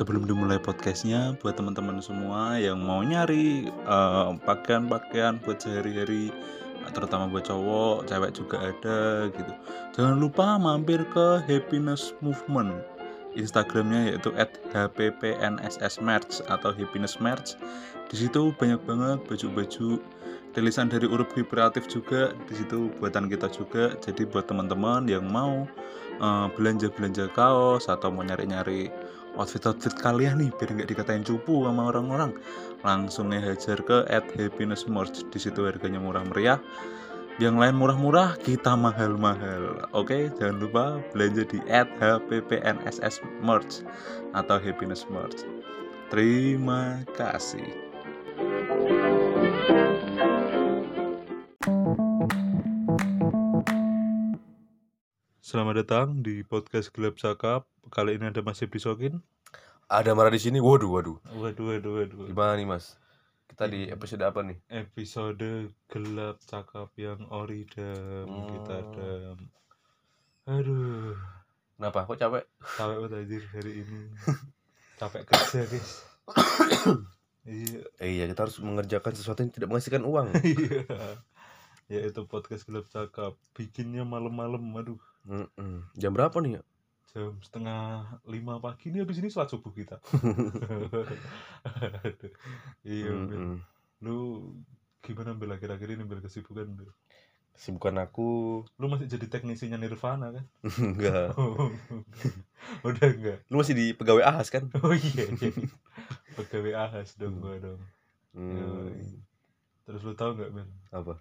sebelum dimulai podcastnya buat teman-teman semua yang mau nyari eh, pakaian-pakaian buat sehari-hari terutama buat cowok, cewek juga ada gitu. Jangan lupa mampir ke Happiness Movement. Instagramnya yaitu @hppnssmerch atau happiness merch. Di situ banyak banget baju-baju rilisan dari Urup Kreatif juga di situ buatan kita juga. Jadi buat teman-teman yang mau eh, belanja-belanja kaos atau mau nyari-nyari outfit-outfit kalian nih biar nggak dikatain cupu sama orang-orang. Langsung hajar ke at happiness merch. Di situ harganya murah meriah. Yang lain murah-murah kita mahal-mahal. Oke jangan lupa belanja di at hppnss merch atau happiness merch. Terima kasih Selamat datang di podcast Gelap Sakap. Kali ini ada Mas Bisokin. Ada marah di sini. Waduh, waduh. Waduh, waduh, waduh. Gimana nih, Mas? Kita di episode apa nih? Episode Gelap Cakap yang ori dam. Kita Hmm. dam. Aduh, Kenapa? Kok capek? capek banget anjir hari ini. capek kerja, guys. iya, Eh, iya, kita harus mengerjakan sesuatu yang tidak menghasilkan uang. iya. Ya itu podcast Gelap Cakap. Bikinnya malam-malam, aduh. Mm-mm. Jam berapa nih? ya? Jam setengah lima pagi ini habis ini sholat subuh kita. Iya. Mm-mm. lu gimana bel akhir-akhir ini bel kesibukan Bel? Sibukan aku lu masih jadi teknisinya Nirvana kan enggak. udah enggak Lu masih di pegawai ahas kan? oh iya, iya. pegawai ahas dong gua dong Hmm. Yoi. terus lu tahu nggak bel Apa?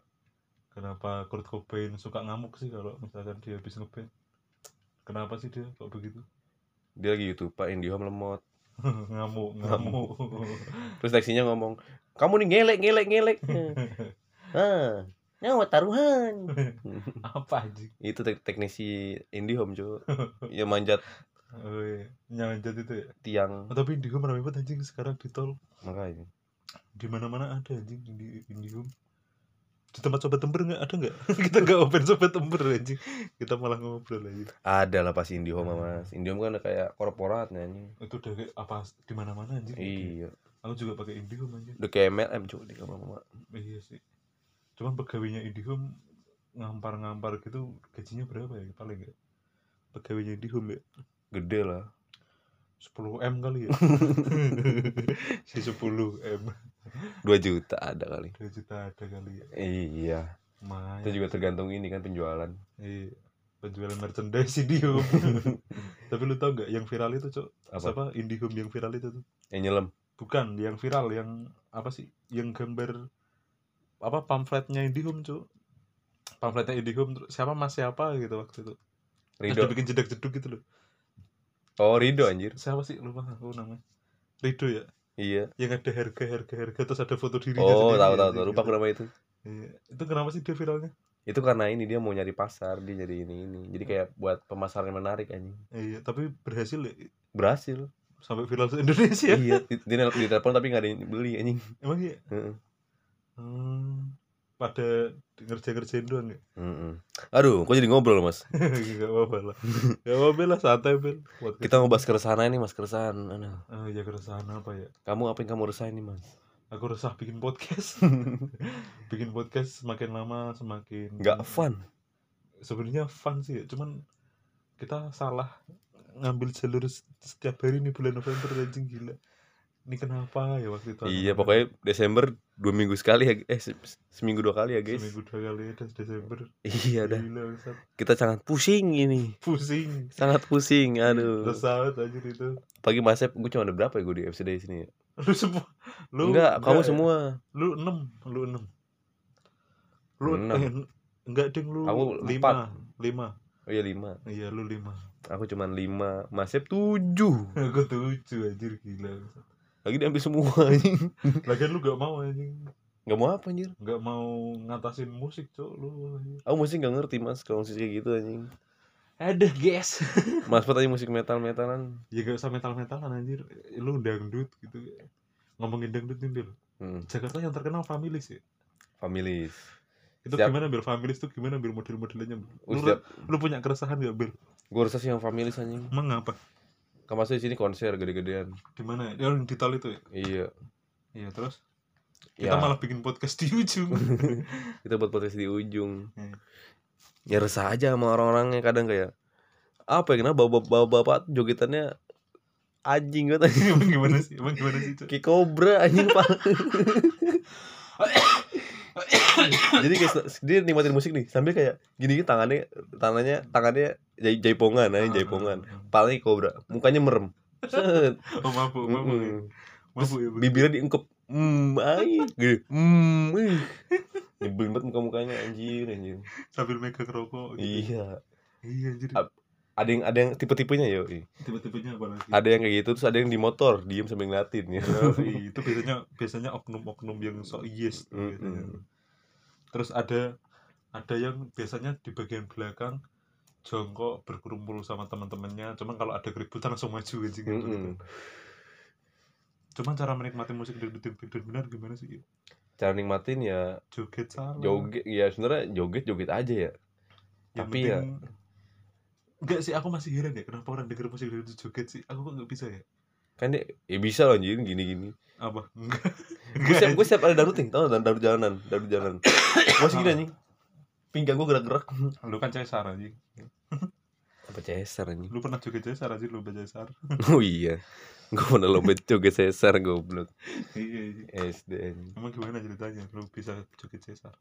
Kenapa Kurt Cobain suka ngamuk sih kalau misalkan dia habis ngeband kenapa sih dia kok begitu Dia lagi YouTube, Pak Indihome lemot. ngamuk ngamuk Terus teksinya ngomong, "Kamu nih ngelek, ngelek, ngelek." ah, nyawa taruhan. apa anjing Itu tek- teknisi Indihome, cuy. Ya manjat oh iya nyanjat itu ya tiang oh, tapi Indihome ramai banget anjing sekarang di tol makanya. di mana mana ada anjing di Indihome di tempat sobat temper nggak? Ada nggak? Kita nggak open sobat temper anjing. Kita malah ngobrol aja Ada lah pasti Indihome Mas. Indihome kan kayak korporat nyanyi. itu kayak apa di mana mana anjing Iya. aku juga pakai Indihome anjing. Udah kayak MLM cuy di kamar mama. iya sih. Cuman pegawainya Indihome ngampar-ngampar gitu gajinya berapa ya paling nggak? Pegawainya Indihome ya? Gede lah. 10 m kali ya? Si 10 m 2 juta ada kali. 2 juta ada kali ya Iya. Lumayan. Itu juga tergantung ini kan penjualan. Iya, penjualan merchandise Indihome. Tapi lu tau gak yang viral itu, Cok? Apa? Siapa Indihome yang viral itu tuh? Yang nyelam. Bukan, yang viral yang apa sih? Yang gambar apa pamfletnya Indihome, Cok? Pamfletnya Indihome siapa Mas siapa gitu waktu itu. Rido. Bikin jedak-jeduk gitu loh. Oh, Rido anjir. Siapa sih lupa aku namanya? Rido ya. Iya. Yang ada harga harga harga terus ada foto dirinya Oh, sendiri tahu tahu tahu. gitu. Lupa aku nama itu. Iya. Itu kenapa sih dia viralnya? Itu karena ini dia mau nyari pasar, dia jadi ini ini. Jadi kayak buat pemasaran yang menarik anjing. Iya, tapi berhasil ya Berhasil. sampai viral se Indonesia. iya, di, di, di telepon tapi nggak ada yang beli anjing. Emang iya? Heeh. Hmm, pada ngerjain-ngerjain doang ya? Mm-mm. Aduh, kok jadi ngobrol, Mas? Gak apa-apa lah Gak apa-apa lah, santai Bel Kita ngebahas keresahan ini, Mas, keresahan. Aduh. Ah, Ya keresahan apa ya Kamu apa yang kamu resahin nih, Mas? Aku resah bikin podcast Bikin podcast semakin lama semakin Nggak fun. Sebenarnya fun sih ya Cuman kita salah ngambil jalur setiap hari nih bulan November anjing gila Ini kenapa ya waktu itu Iya, pokoknya Desember dua minggu sekali ya, eh se- seminggu dua kali ya guys. Seminggu dua kali ya dan Desember Iya dah, kita sangat pusing ini, Pusing sangat pusing, aduh. Banget anjir itu Pagi Mas Sep, gue cuma ada berapa ya gue di di sini ya? Lu semua lu Enggak, kamu ya? semua. lu enam lu enam lu Enam. eh, enggak ding lu Kamu lima lima Oh iya lima. iya lu lima Aku cuma lima, Mas Sep tujuh. aku tujuh anjir gila Lagi diambil semua anjing. lagian lu gak mau anjing Gak mau apa anjir? gak mau ngatasin musik cok lu anjing. Aku musik gak ngerti mas kalau musik kayak gitu anjing. ada guys Mas aja musik metal metalan. ya gak usah metal metalan anjir lu dangdut gitu ngomongin dangdut nih Bil Hmm, Jakarta yang terkenal familis ya familis. itu Siap. gimana Bil familis tuh gimana Bil model-modelnya Bil? Oh, lu, setiap- lu punya keresahan gak Bil Gue rasa sih yang familis anjing. emang apa kan maksudnya di sini konser gede-gedean Di mana? ya? Di tol itu ya? iya Iya, terus ya kita malah bikin podcast di ujung. kita buat podcast di ujung Hmm. ya resah aja sama orang-orangnya kadang kayak apa ya kenapa bapak bapak, bapak jogetannya anjing banget anjing. Emang gimana sih? Emang gimana sih, Cuk? kayak kobra anjing pak jadi kayak dia nikmatin musik nih sambil kayak gini tangannya tangannya tangannya jai, jaipongan aja jaipongan palanya kobra mukanya merem Set. Oh, mabuk. ya? Mm-mm. Mabuk ya, bibirnya diungkep hmm ay gitu hmm nyebelin banget muka mukanya anjir anjir Sambil megang rokok gitu. iya Iya, Ap- ada yang ada yang tipe-tipenya yo tiba-tibanya apa lagi? ada yang kayak gitu terus ada yang di motor diem sambil ngeliatin ya Ya, itu biasanya biasanya oknum-oknum yang sok yes biasanya. Mm-mm. Terus ada ada yang biasanya di bagian belakang jongkok berkumpul sama teman-temannya. Cuman kalau ada keributan langsung maju gitu. Mm-mm. Cuman cara menikmati musik dangdut yang benar-benar gimana sih? cara nikmatin ya Joget salah. joget ya sebenarnya joget joget aja ya Yang tapi ya- penting- Enggak sih, aku masih heran ya kenapa orang denger musik dangdut joget sih. Aku kok nggak bisa ya? kan dia ya bisa loh anjir gini gini Apa? Enggak. gue siap gue siap ada darut nih tau gak darut jalanan darut jalanan masih gini anjing pinggang gue gerak-gerak Lu kan cesar anjing. apa cesar anjing Lu pernah joget cesar anjing lu cesar. oh iya gue pernah lomba joget cesar goblok Iya, iya. SD anjing. Emang gimana ceritanya? Lu bisa joget cesar?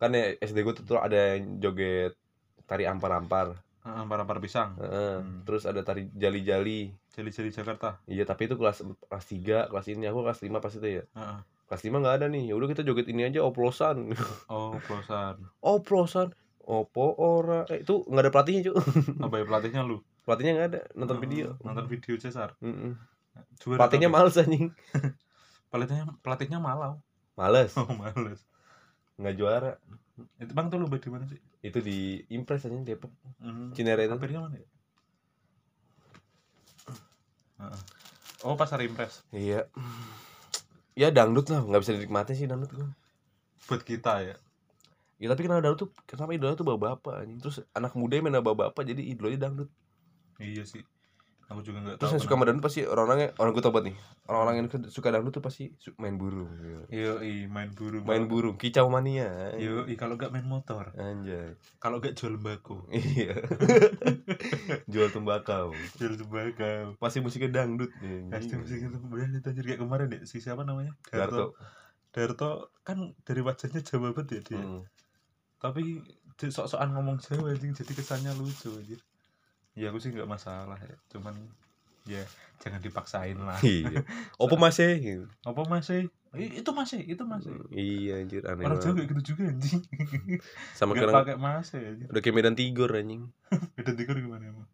kan ya SD gue tuh ada yang joget tari ampar-ampar Ah, Ampar-ampar pisang. Heeh. Hmm. terus ada tari jali-jali Jeli-jeli Jakarta. iya tapi itu kelas kelas 3 kelas ini aku kelas 5 pas itu ya Heeh. kelas 5 nggak ada nih ya udah kita joget ini aja oplosan Oh, pelosan. oplosan opo ora eh, itu nggak ada pelatihnya cuy Apa ya pelatihnya lu? pelatihnya nggak ada nonton Oh, video Nonton video cesar. Juara pelatihnya tapi- males anjing pelatihnya pelatihnya malau. males Oh, males. nggak juara Itu Bang tuh lu di mana sih? itu di impress aja Depok Hmm. Cinere itu Hampirnya mana ya? Oh, pasar impres. iya ya dangdut lah nggak bisa dinikmati sih dangdut gua Buat kita ya. ya tapi kenapa dangdut tuh kenapa idola tuh bawa bapak terus anak muda yang main bawa bapak jadi idolanya dangdut Iya sih. Aku juga nggak terus yang suka sama dangdut pasti orang-orangnya orang gue banget nih orang-orang yang suka dangdut tuh pasti su- main burung. Iya, iya, main burung. main burung kicau mania Yo, iya, kalau nggak main motor, anjay kalau nggak jual tembakau, iya jual tembakau jual tembakau. pasti musiknya dangdut Pasti musik itu berani anjir kayak kemarin deh si siapa namanya? Darto Darto kan dari wajahnya Jawa banget ya dia. Hmm. Tapi sok-sokan ngomong Jawa anjing jadi kesannya lucu anjir. Ya aku sih nggak masalah ya. Cuman ya jangan dipaksain lah. iya opo masih. Apa masih? Itu masih, itu masih. iya anjir aneh Orang Jawa kayak gitu juga anjing. sama sekarang pakai masih anjing. udah kayak Medan Tigor anjing Beda tikur gimana emang?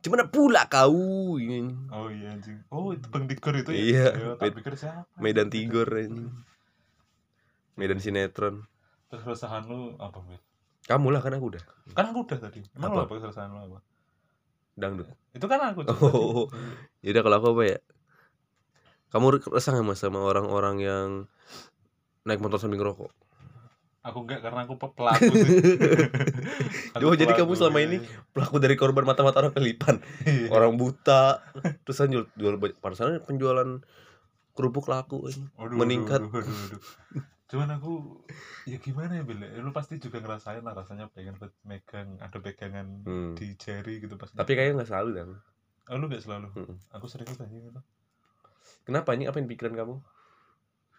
Gimana pula kau ini Oh iya anjing. Oh itu Bang Tigor itu ya? Iya. Yo, tak pikir siapa? Medan Tigor anjing Medan sinetron Terus keresahan lu apa, kamu lah kan aku udah Kan aku udah tadi. Emang Apa? lu apa keresahan lu apa? Dangdut Itu kan aku. Cuk, Oh. Yaudah kalau aku apa ya kamu resah nggak mas sama orang-orang yang naik motor sambil ngerokok Aku enggak karena aku pe- pelaku sih. Aku Oh, jadi kamu selama ini pelaku dari korban mata-mata orang kelipan Iya. orang buta terus kan jual, jual penjualan kerupuk laku ini. Waduh, meningkat. waduh, waduh, waduh. Cuman aku ya gimana ya Bel? Lu pasti juga ngerasain lah rasanya pengen megang ada pegangan Hmm. di jari gitu pasti. tapi kayaknya nggak selalu dan oh, lu gak selalu. Mm-mm. Aku sering banget anjing itu. kenapa ini apa yang pikiran kamu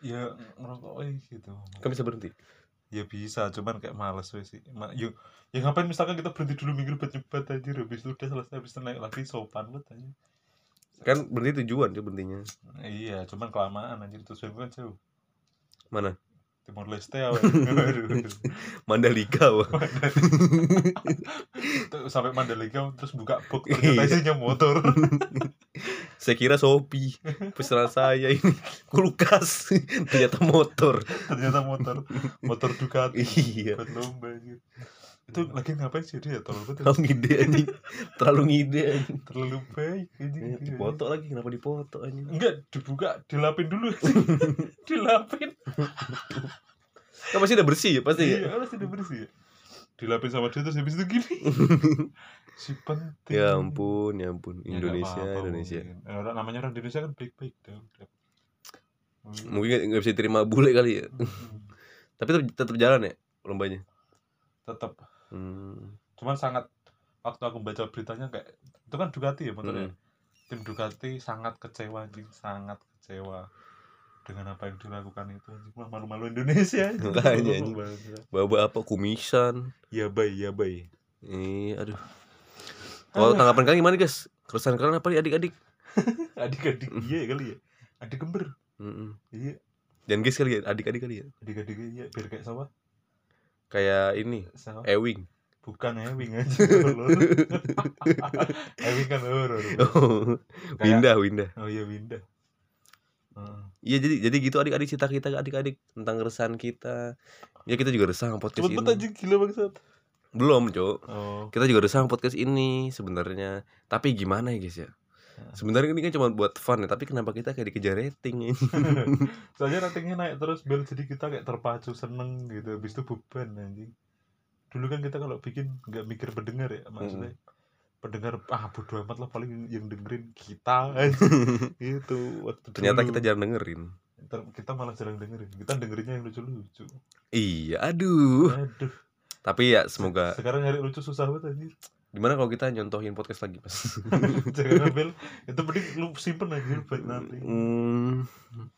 Ya ngerokok eh gitu. kamu bisa berhenti Ya bisa, cuman kayak males wes sih. Ma yuk, ya ngapain misalkan kita berhenti dulu minggu buat nyebat aja, habis itu udah selesai, habis itu naik lagi sopan banget aja. kan berhenti tujuan tuh berhentinya Iya, cuman kelamaan anjir tujuan kan jauh. mana Timor Leste ya. Mandalika wah. Sampai Mandalika terus buka Iya. ternyata isinya motor. saya kira Shopee pesanan saya ini kulkas ternyata motor ternyata motor motor Ducati iya buat lomba anjir. Itu lagi ngapain sih dia tolong betul. kamu ngide anjing. Terlalu ngide anjing. Terlalu baik anjing. Eh, dipoto lagi. Kenapa dipoto anjing? Enggak, dibuka, dilapin dulu. dilapin. kan pasti udah bersih ya pasti ya? Iya, harus udah bersih ya. dilapin sama dia terus habis itu gini. Si penting. Ya ampun ya ampun. Ya, Indonesia apa-apa Indonesia. mungkin. Eh, orang namanya orang Indonesia kan baik-baik dong mungkin nggak- bisa terima bule kali ya. Tapi tetap, tetap jalan ya lombanya? Tetap hmm. cuman sangat waktu aku baca beritanya kayak itu kan Ducati ya motornya Hmm. tim Ducati sangat kecewa anjing sangat kecewa dengan apa yang dilakukan itu anjing malu-malu Indonesia anjing. Bangsa. bawa apa kumisan ya bay ya bay Iya, aduh. Kalau tanggapan kalian gimana guys? Keresahan kalian apa nih adik-adik? adik-adik iya kali ya adik kembar Mm-mm. iya Dan guys kali ya, adik-adik kali ya. adik-adik iya biar kayak sama Kayak ini, sama Ewing. bukan Ewing aja Ewing kan horor Oh, Winda, Winda. oh iya Winda. Iya jadi jadi gitu adik-adik cerita kita adik-adik tentang keresahan kita. Ya kita juga resah podcast cepet ini. gila bangsat Belum, Cok. oh Kita juga resah podcast ini sebenarnya. Tapi gimana ya, guys ya? Sebenarnya ini kan cuma buat fun ya, tapi kenapa kita kayak dikejar rating ya? soalnya ratingnya naik terus bel jadi kita kayak terpacu seneng gitu. Habis itu beban anjing. Dulu kan kita kalau bikin nggak mikir pendengar ya maksudnya pendengar ah bodo amat lah paling yang dengerin kita. Gitu waktu Ternyata dulu. kita jarang dengerin. Kita malah jarang dengerin. Kita dengerinnya yang lucu-lucu. Iya, aduh. aduh. Tapi ya semoga sekarang nyari lucu susah banget anjir gimana kalau kita nyontohin podcast lagi, Mas? jangan ambil itu penting lu simpen aja buat nanti Hmm,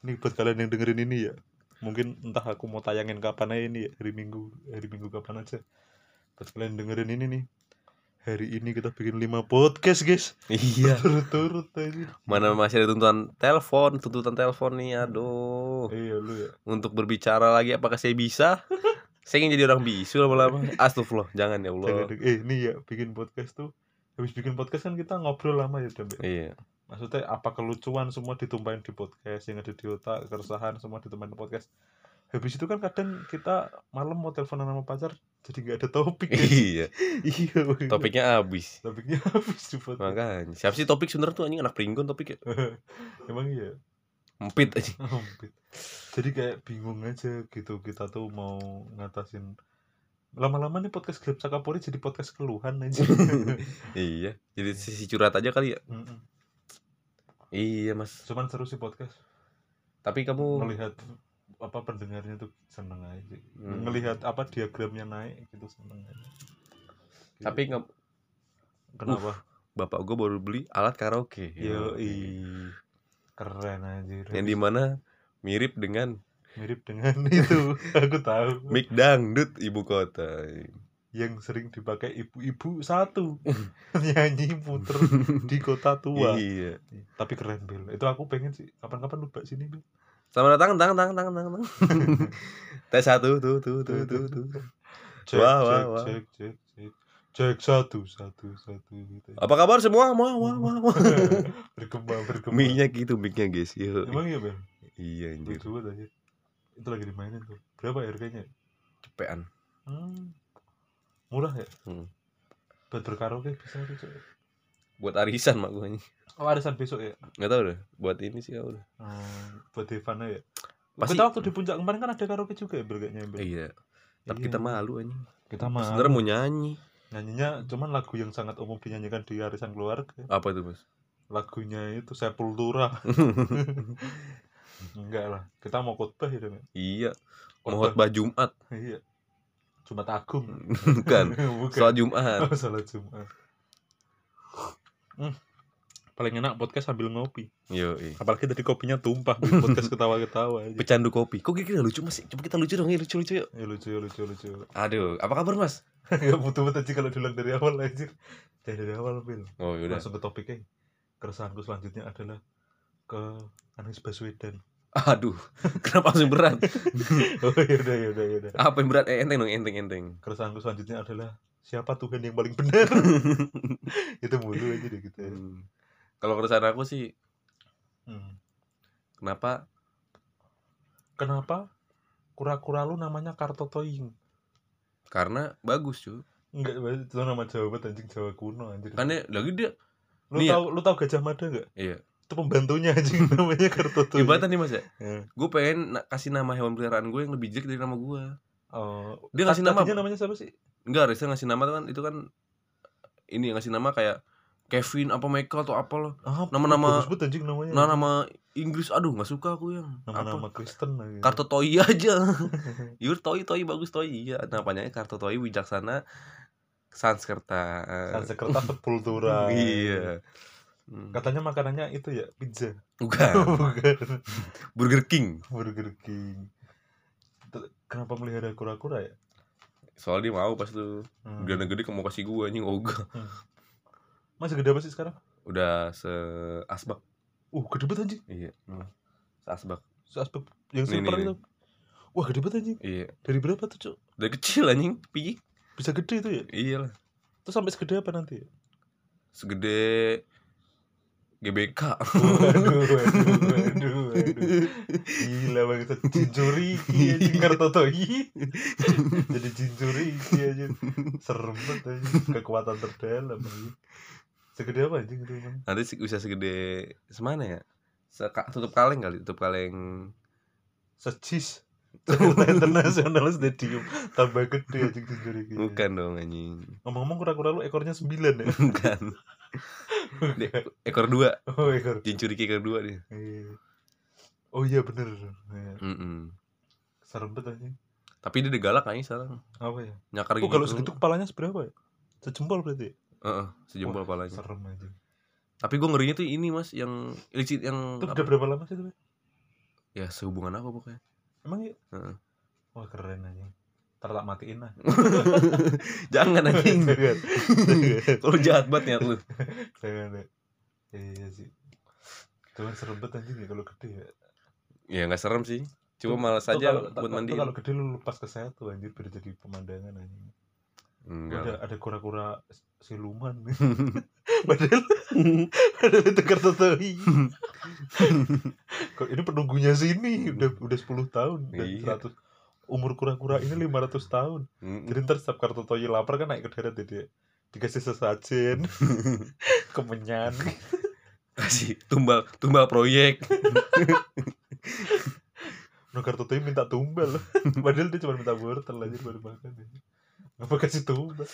ini buat kalian yang dengerin ini ya mungkin entah aku mau tayangin kapan aja ini ya hari minggu hari minggu kapan aja buat kalian dengerin ini nih hari ini kita bikin 5 podcast guys iya. turut-turut aja Mana masih ada tuntutan telepon, tuntutan telepon nih, aduh. iya lu ya Untuk berbicara lagi apakah saya bisa? Saya ingin jadi orang bisu lama-lama. Astagfirullah, jangan ya Jangan Allah. deng- eh ini ya bikin podcast tuh habis bikin podcast kan kita ngobrol lama ya Dambe. Iya. maksudnya apa kelucuan semua ditumpahin di podcast yang ada di otak keresahan semua ditumpahin di podcast habis itu kan kadang kita malam mau teleponan sama pacar jadi nggak ada topik ya. Iya. iya. Topiknya habis. topiknya habis di podcast Makanya. Siapa sih topik sebenarnya tuh anjing anak pringgon topik ya. emang iya Empit aja. Hampir. jadi kayak bingung aja gitu kita tuh mau ngatasin lama-lama nih podcast Grab Sakapori jadi podcast keluhan aja iya. Jadi sisi curhat aja kali ya. Mm-mm. Iya, Mas. cuman seru sih podcast Tapi kamu melihat apa pendengarnya tuh seneng aja Hmm. ngelihat apa diagramnya naik gitu seneng aja Gitu. tapi nggak kenapa bapak gue baru beli alat karaoke. yo keren aja Yang di mana mirip dengan mirip dengan itu aku tahu mic dangdut ibu kota. yang sering dipakai ibu-ibu satu nyanyi puter di kota tua Iya. tapi keren Bel itu aku pengen sih kapan-kapan lu bak sini Bel Sama tangan tangan tangan tangan tangan. Tes satu tuh tuh tuh tuh tuh. cek Wah, wah, cek wah. cek cek cek cek satu satu satu gitu Apa kabar semua? Wah wah wah. wah. berkembang berkembang Mic-nya gitu mic-nya guys. Yo. emang iya Bel Iya anjir. lucu banget itu lagi dimainin tuh berapa ya harganya Cepean. hmm. murah ya Hmm. buat berkaraoke bisa tuh. Buat arisan mak gue oh arisan besok ya Nggak tahu deh. Buat ini sih udah. hmm. buat Devana ya Pasti- kita waktu di puncak kemarin kan ada karaoke juga ya Iya. Tapi Iya. kita malu anjing. kita mah Sebenarnya mau nyanyi. Nyanyinya cuman lagu yang sangat umum dinyanyikan di arisan keluarga Apa itu, Mas? lagunya itu Sepultura enggak lah kita mau khotbah ya iya. Mau Khotbah. Jumat. iya Jumat Agung Bukan. bukan Sholat Jumat. Oh, salat Jumat Hmm. Paling enak podcast sambil ngopi Yo, apalagi tadi kopinya tumpah bikin podcast ketawa-ketawa aja Pecandu kopi. Kok kira-kira lucu Mas? Coba kita lucu dong, ya lucu-lucu yuk. ya lucu lucu lucu Aduh, apa kabar Mas? ya butuh banget aja kalau diulang dari awal aja dari dari awal Bil Oh, yaudah. langsung ke topiknya keresahanku selanjutnya adalah ke Anies Baswedan Aduh, kenapa langsung berat? oh yaudah yaudah yaudah Apa yang berat? Eh, enteng dong, enteng, enteng. keresahanku selanjutnya adalah siapa Tuhan yang paling benar itu mulu aja deh gitu ya. Hmm. Kalau keresahan aku sih, Hmm. kenapa? Kenapa kura-kura lu namanya Kartotoing karena bagus cuy enggak itu nama Jawa banget anjing. Jawa kuno anjing. Kan dia lagi dia lu nih ya. lu tahu Gajah Mada enggak? Iya. Itu pembantunya anjing namanya Kartotoing ibaratnya nih mas ya? Ya. gue pengen na- kasih nama hewan peliharaan gue yang lebih jelek dari nama gue Oh, Dia ngasih nama. namanya siapa sih? Enggak, Reza ngasih nama kan. Itu kan ini ngasih nama kayak Kevin apa Michael atau apa. Ah, Nama-nama- anjing namanya. Nah, nama Inggris aduh nggak suka aku yang nama-nama? Kristen lagi. Kartu Toy aja. Yur Toy Toy bagus Toy. Iya, namanya Kartu Toy Wijaksana Sanskerta. Sanskerta Sepultura. Iya. Hmm. Katanya makanannya itu ya pizza. Bukan. Bukan. Burger King. Burger King. Kenapa melihara kura-kura ya? Soalnya dia mau pas tuh Hmm. Udah gede kamu kasih gua anjing ogah. Masih gede apa sih sekarang? Udah se asbak. Uh, gede banget anjing. Iya. Se asbak. Seaspek yang Nih, super itu. Wah, gede banget anjing. Iya. Dari berapa tuh, Cuk? Dari kecil anjing, piye? Bisa gede itu ya? Iya lah. Terus sampai segede apa nanti? Segede GBK. Waduh, waduh, waduh, waduh. Gila banget Jinjuri anjing Kartotoi. Jadi Jinjuri aja. Serem banget anjing. Kekuatan terdalam anjing. Segede apa anjing itu emang? Nanti bisa segede semana ya? Seka, tutup kaleng kali, tutup kaleng. Secis. Jakarta International Stadium tambah gede anjing Jinjuri gitu. Bukan dong anjing. Ngomong-ngomong kura-kura lu ekornya 9 ya? Bukan. Dia, ekor dua, Oh ekor. cincuri ekor dua dia. Iya. Oh iya bener. Iya. Mm-mm. Serem banget anjing. Tapi dia galak kayaknya sekarang. Apa ya? Nyakar Oh gitu. kalau segitu kepalanya seberapa ya? Sejempol berarti ya? Heeh, sejempol Wah, palanya. Serem anjing. Tapi gue ngerinya tuh ini mas, yang licit yang Itu udah berapa lama sih itu? Be? ya sehubungan apa pokoknya. Emang ya? Heeh. Wah keren anjing. Ntar tak matiin lah. Jangan anjing. Kalau jahat banget niat lu. Jangan ya. Iya sih. Cuman serem banget anjing ya kalau gede ya. Ya nggak serem sih. Cuma Tuh- malas tuh aja buat tuh mandi. Kalau gede lu lepas ke saya tuh anjir biar jadi pemandangan anjing. Enggak. Ada ada kura-kura siluman. Padahal padahal itu kartotoi. Kok ini penunggunya sini udah udah 10 tahun dan Iya. 100 umur kura-kura ini 500 tahun. Jadi ntar setiap kartu toyi lapar kan naik ke darat ya dia dikasih sesajen, kemenyan. Kasih tumbal tumbal proyek. No kartu toyi minta tumbal, padahal dia cuma minta wortel aja baru makan. Ngapa kasih tumbal?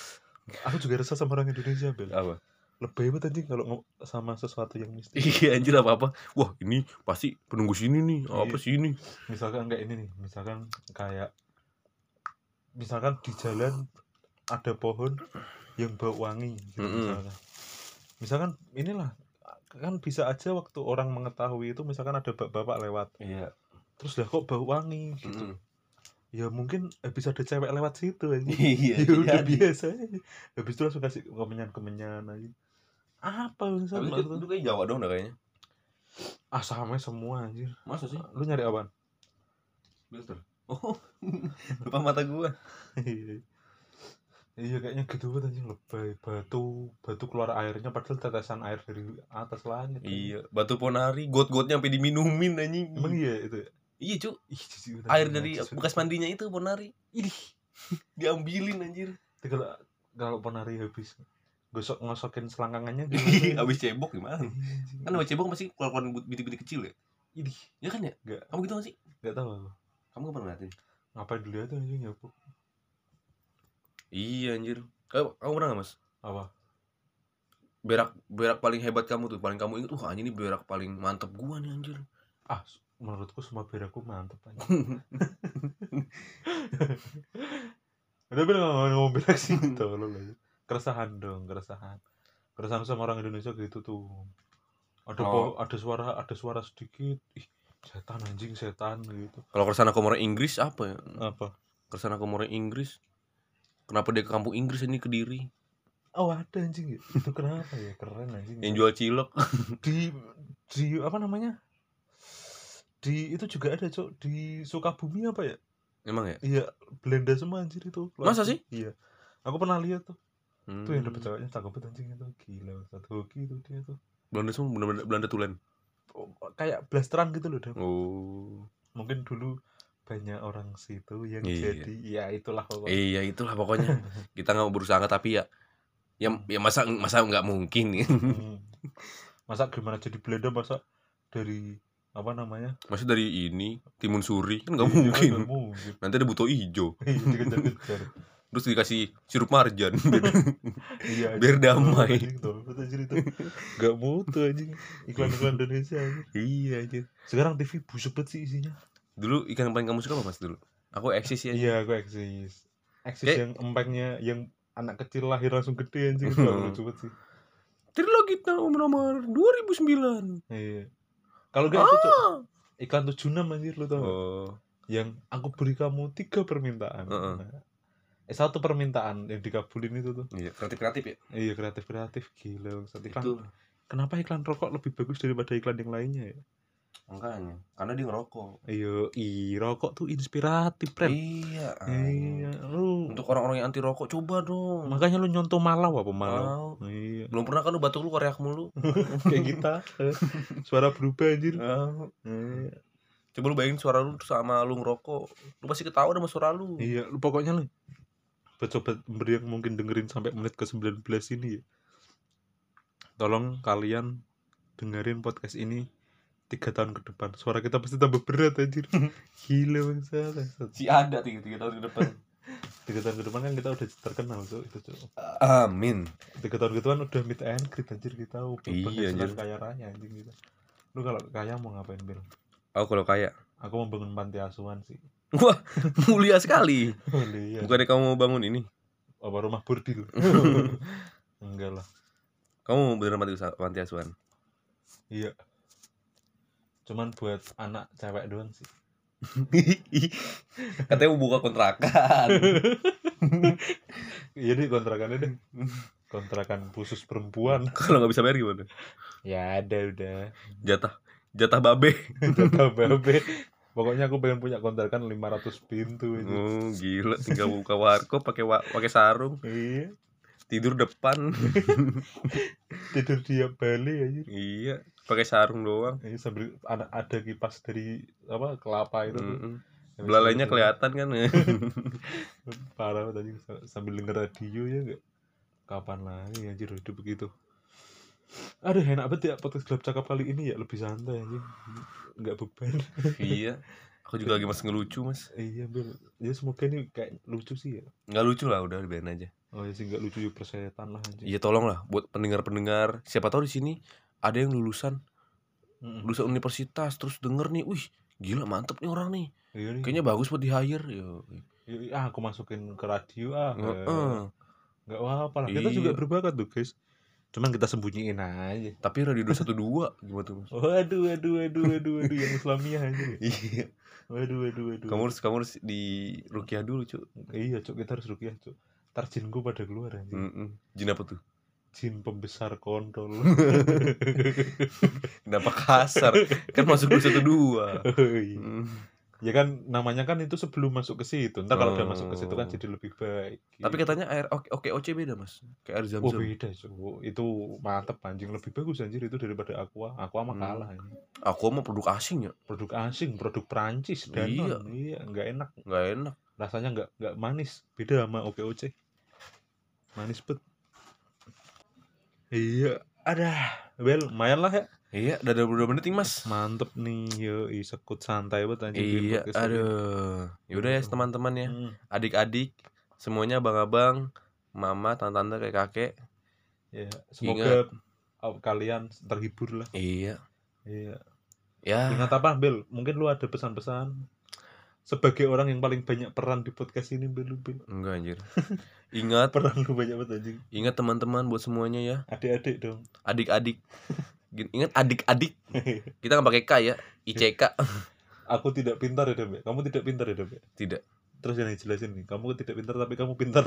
Aku juga resah sama orang Indonesia bel. apa? Lebih banget anjing kalau sama sesuatu yang mistis. Iya anjir apa apa. Wah ini pasti penunggu sini nih. Apa Iya. sih ini? Misalkan kayak ini nih, misalkan kayak misalkan di jalan ada pohon yang bau wangi gitu Mm-mm. misalkan. Misalkan inilah kan bisa aja waktu orang mengetahui itu misalkan ada bapak-bapak lewat Iya. terus lah kok bau wangi gitu ya mungkin ada cewek lewat situ aja Iya. ya udah biasa aja habis itu langsung kasih kemenyan kemenyan aja apa bangsat Tapi itu, itu kayak Jawa dong dah kayaknya. ah sama semua anjir Masa sih? lu nyari apaan Filter. Oh. Depan mata gua. iya kayaknya gitu banget anjing lebay batu batu keluar airnya padahal tetesan air dari atas langit Iya, batu ponari, got-gotnya sampai diminumin anjing. emang iya itu ya? Iya, banget, Air dari bekas mandinya itu ponari. Ih, diambilin anjir. Tapi kalau kalau penari habis gosok ngosokin selangkangannya gimana Habis cebok gimana? Iya. Kan habis cebok pasti keluar-keluar bintik-bintik kecil ya? Idih, Ya kan ya? Nggak. Kamu gitu gak sih? nggak tahu aku. Kamu kapan ngeliatin? ngapain dilihat anjing ya Bu? Iya anjir. Kamu, kamu pernah gak mas? apa Berak berak paling hebat kamu tuh, paling kamu inget, wah anjing ini berak paling mantep gua nih anjir. ah menurutku semua berakku mantep anjing udah bilang nggak mau berak sih tolong aja keresahan dong keresahan keresahan sama orang Indonesia gitu tuh ada Oh. ada suara ada suara sedikit ih setan anjing setan gitu Kalau ke sana Komoro Inggris apa ya? apa Ke sana Komoro Inggris. Kenapa dia ke kampung Inggris ini kediri? oh ada anjing ya itu kenapa ya keren anjing Yang jual cilok. di di apa namanya di itu juga ada cok di Sukabumi apa ya Emang ya? iya Belanda semua anjir itu Masa sih? iya aku pernah lihat tuh Hmm. tuh yang dapet ceweknya cakep banget anjing itu gila satu hoki itu dia tuh Belanda semua bener-bener Belanda tulen. Oh, kayak blasteran gitu loh Dam. Oh. mungkin dulu banyak orang situ yang Iya. jadi ya itulah pokoknya Iya itulah pokoknya. Kita nggak mau berusaha nggak, tapi ya ya ya masa masa nggak mungkin Hmm. masa gimana jadi Belanda masa dari apa namanya Maksudnya dari ini Timun Suri kan nggak Iya, mungkin. nggak mungkin Nanti ada buto hijau, Iya, terus dikasih sirup marjan. iya Biar anjing. damai. Anjing, tolol anjir itu gak mutu anjing iklan-iklan Indonesia anjing. iya aja. sekarang TV busuk banget sih isinya Dulu ikan yang paling kamu suka apa mas dulu? Aku eksis ya. iya aku eksis eksis Kayak- yang empengnya yang anak kecil lahir langsung gede anjing itu lucu banget sih Trilogi tahun nomor 2009. iya kalau gak itu Cok, Ah. iklan 76 anjir lu tau? Oh, yang aku beri kamu tiga permintaan Heeh. eh satu permintaan yang dikabulin itu tuh iya kreatif kreatif ya. iya kreatif kreatif gila bangsat. iklan Itu kenapa iklan rokok lebih bagus daripada iklan yang lainnya ya makanya karena dia ngerokok. iya i rokok tuh inspiratif Pren Iya. iya lu orang-orang yang anti rokok coba dong. makanya lu nyontoh malau apa malau Mau. iya Belum pernah kan lu batuk lu koreak mulu. kayak kita Eh, suara berubah anjir Ah. Iya. Coba lu bayangin suara lu sama lu ngerokok. Lu pasti ketawa sama suara lu. iya lu pokoknya lu sobat yang mungkin dengerin sampai menit ke 19 ini ya tolong kalian dengerin podcast ini tiga tahun ke depan suara kita pasti tambah berat anjir gila bangsa. Si ada tiga, tiga tahun ke depan. Tiga tahun ke depan kan kita udah terkenal tuh itu tuh Amin. tiga tahun ke depan udah meet and greet anjir kita Iya, penghasilan anjir. kaya raya anjing kita lu kalau kaya mau ngapain Bil? Aku kalau kaya. aku mau bangun panti asuhan sih Wah, mulia sekali. oh iya Bukannya kamu mau bangun ini? apa rumah bordil enggak lah Kamu beneran mati usaha- panti asuhan? iya cuman buat anak cewek doang sih Katanya mau buka kontrakan. iya deh kontrakannya deh kontrakan khusus perempuan Kalau nggak bisa bayar gimana? ya ada udah Jatah, jatah babe. jatah babe pokoknya aku pengen punya kontrakan 500 pintu itu Oh, gila. Tinggal buka warkop pakai wa- pakai sarung, iya tidur depan. tidur di Bali aja iya, pakai sarung doang. Iya sambil ada ada kipas dari apa kelapa itu. Mm-mm. Yang Belalainya sambil- kelihatan kan. Parah tadi sambil denger radio ya enggak. Kapan lagi anjir hidup begitu. Aduh enak banget ya podcast gelap cakap kali ini ya lebih santai anjing. Enggak beban. iya. Aku juga lagi masih ngelucu, Mas. iya Bil. Ya semoga ini kayak lucu sih ya. Nggak lucu lah, udah biarin aja. Oh ya sih enggak lucu ya persetan lah anjing. Iya, tolong lah buat pendengar-pendengar. Siapa tahu di sini ada yang lulusan Mm-mm. lulusan universitas terus denger nih, wih, gila mantep nih orang nih. Iya nih. Kayaknya bagus buat di hire. Yo. Iya, iya, ah, aku masukin ke radio ah. Heeh. Enggak apa-apa lah. Kita juga Iya. berbakat tuh, guys. Cuman kita sembunyiin aja. Tapi radio 212 gimana tuh? Mas? Waduh, waduh, waduh, waduh, waduh, yang Islamiyah aja. Iya. Waduh, waduh, waduh. Kamu harus kamu harus di rukiah dulu, Cuk. Iya, cok kita harus rukiah, cok. Ntar jinku pada keluar anjing. Mm-mm. Jin apa tuh? Jin pembesar kontol. Kenapa kasar? kan masuk 212. Oh, iya. Mm. Ya kan namanya kan itu sebelum masuk ke situ. Ntar kalau udah masuk ke situ kan Oh. jadi lebih baik. Tapi katanya air oke oke OC beda, Mas. Kayak air Oh zam-zam. beda cok, itu mantep anjing lebih bagus anjir itu daripada aqua, aqua mah Hmm. kalah anjing. Aku mau produk asing ya, Produk asing, produk Perancis dan Iya. iya nggak enak, nggak enak. rasanya nggak nggak manis, beda sama OKOC, manis bet. Iya, ada, well lumayan lah ya. Iya, udah 22 menit nih, Mas. Mantep nih, yo sekut santai banget anjing. Iya, ini. aduh. Yaudah ya teman-teman ya. Hmm, Adik-adik, semuanya abang-abang, mama, tante-tante, kayak kakek. ya, semoga uh, kalian terhibur lah. Iya. Iya. Ya, Ingat apa, Bel? Mungkin lu ada pesan-pesan sebagai orang yang paling banyak peran di podcast ini, Bel, Bel. enggak anjir. Ingat, Peran lu banyak banget anjing. ingat teman-teman buat semuanya ya. Adik-adik dong. Adik-adik. Ingat adik-adik. Kita nggak pakai K ya. ICK. Aku tidak pintar ya, ya? Kamu tidak pintar ya, ya? Tidak. Terus yang dijelasin nih, kamu tidak pintar tapi kamu pintar.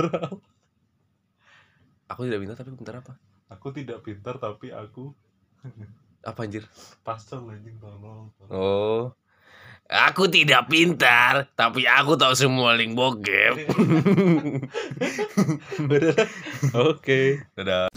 Aku tidak pintar tapi pintar apa? aku tidak pintar tapi aku Apa anjir? pastel anjing tolong. Oh. Aku tidak pintar, tapi aku tahu semua link bokep. Oke. Dadah.